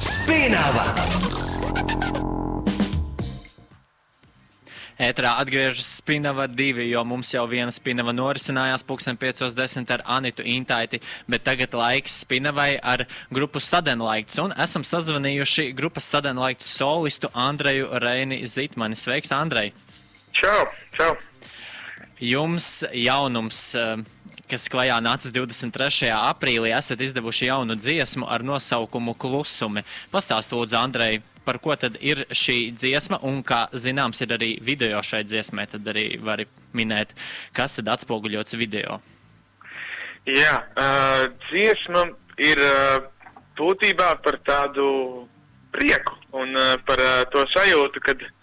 Spinava! Ētrā atgriežas Spinava 2, jo mums jau viena Spinava norisinājās pulksten 5.10 ar Anitu Intaiti, bet tagad laiks Spinavai ar grupu Sadenlaikts. Un esam sazvanījuši grupas Sadenlaikts solistu Andreju Reini Zitmani. Sveiks, Andrej! Čau, čau! Jums jaunums, eh, kas klajā nācis 23. aprīlī, esat izdevuši jaunu dziesmu ar nosaukumu Klusumi. Pastāst lūdzu, Andrej, par ko tad ir šī dziesma, un kā zināms ir arī video šai dziesmai, tad arī vari minēt, kas tad atspoguļots video. Jā, uh, dziesma ir uh, būtībā par tādu prieku un uh, par uh, to sajūtu, kad uh,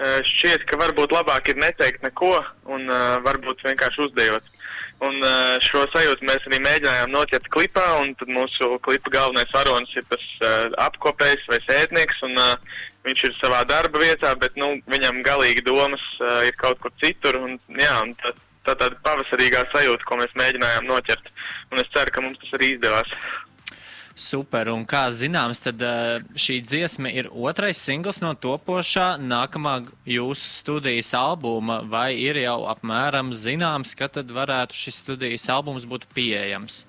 šķiet, ka varbūt labāk ir neteikt neko un uh, varbūt vienkārši uzdejot. Un uh, šo sajūtu mēs arī mēģinājām noķert klipā, un mūsu klipa galvenais varonis ir tas uh, apkopējs vai sētnieks, un uh, viņš ir savā darba vietā, bet nu, viņam galīgi domas uh, ir kaut kur citur, un, jā, un tā, tā tāda pavasarīgā sajūta, ko mēs mēģinājām noķert, un es ceru, ka mums tas arī izdevās. Super, un kā zināms, tad eh, šī dziesma ir otrais singls no topošā nākamā jūsu studijas albuma, vai ir jau apmēram zināms, ka tad varētu šis studijas albums būt pieejams?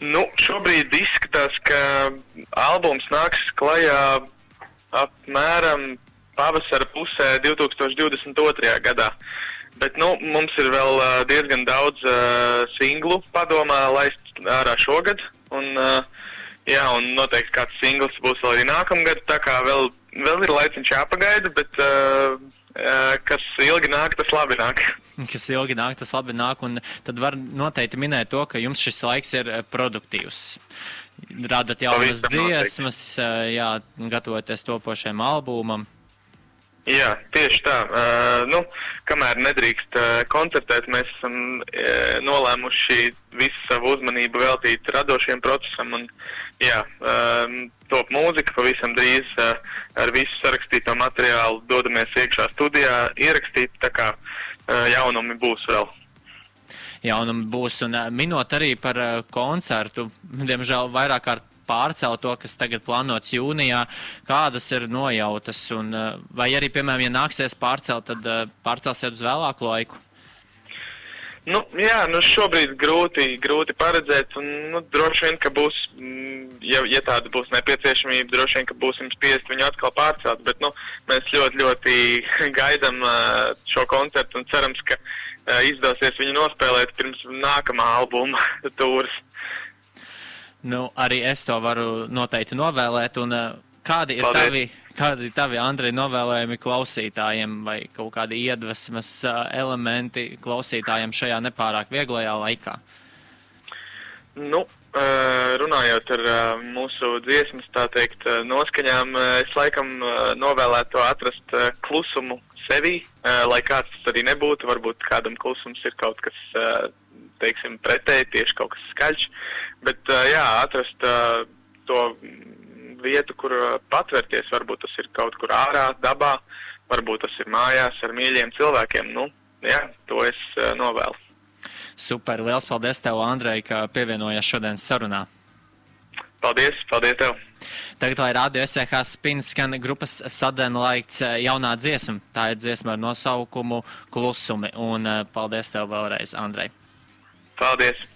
Nu, šobrīd izskatās, ka albums nāks klajā apmēram pavasara pusē 2022. gadā. Bet nu, mums ir vēl uh, diezgan daudz uh, singlu padomā laist ārā šogad. Un, uh, jā, un noteikti kāds singls būs vēl arī nākamgad. Tā kā vēl, vēl ir laiciņš jāpagaida, bet uh, uh, kas ilgi nāk, tas labi nāk. Kas ilgi nāk, tas labi nāk. Un tad var noteikti minēt to, ka jums šis laiks ir produktīvs. Radat jaunas dziesmas, jā, gatavoties topošajam albumam. Jā, tieši tā. Uh, nu, kamēr nedrīkst uh, koncertēt, mēs esam uh, nolēmuši visu savu uzmanību veltīt radošiem procesam. Un, jā, uh, top mūzika pavisam drīz uh, ar visu sarakstīto materiālu dodamies iekšā studijā ierakstīt, tā kā uh, jaunumi būs vēl. Jaunumi būs un minot arī par koncertu, diemžēl vairāk kārt pārcelt to, kas tagad plānots jūnijā, kādas ir nojautas, un eh, vai arī, piemēram, ja nāksies pārcelt, tad eh, pārcelsiet uz vēlāku laiku? Nu, jā, nu šobrīd grūti, grūti paredzēt, un nu, droši vien, ka būs, mm, ja, ja tāda būs nepieciešamība, droši vien, ka būsim spiest viņu atkal pārcelt, bet nu, mēs ļoti, ļoti gaidām uh, šo koncertu un cerams, ka izdosies viņu nospēlēt pirms nākamā albuma tūras. Nu, arī es to varu noteikti novēlēt. Un, uh, kādi ir Paldies. tavi, kādi ir tavi Andrei, novēlējumi klausītājiem vai kaut kādi iedvesmas uh, elementi klausītājiem šajā nepārāk vieglajā laikā? Nu, uh, runājot ar mūsu dziesmas, tā teikt, noskaņām, es laikam novēlētu atrast klusumu sevī, lai kāds tas arī nebūtu. Varbūt kādam klusums ir kaut kas, teiksim, pretēji, tieši kaut kas skaļš. Bet, jā, atrast to vietu, kur patvērties, varbūt tas ir kaut kur ārā, dabā, varbūt tas ir mājās ar mīļiem cilvēkiem. Nu, jā, to es novēlu. Super, liels paldies tev, Andrei, ka pievienojies šodienas sarunā. Paldies, paldies tev! Tagad, lai rādio SEH spins, skan grupas Sudden Lights jaunā dziesma. Tā ir dziesma ar nosaukumu Klusumi. Un paldies tev vēlreiz, Andrei. Paldies!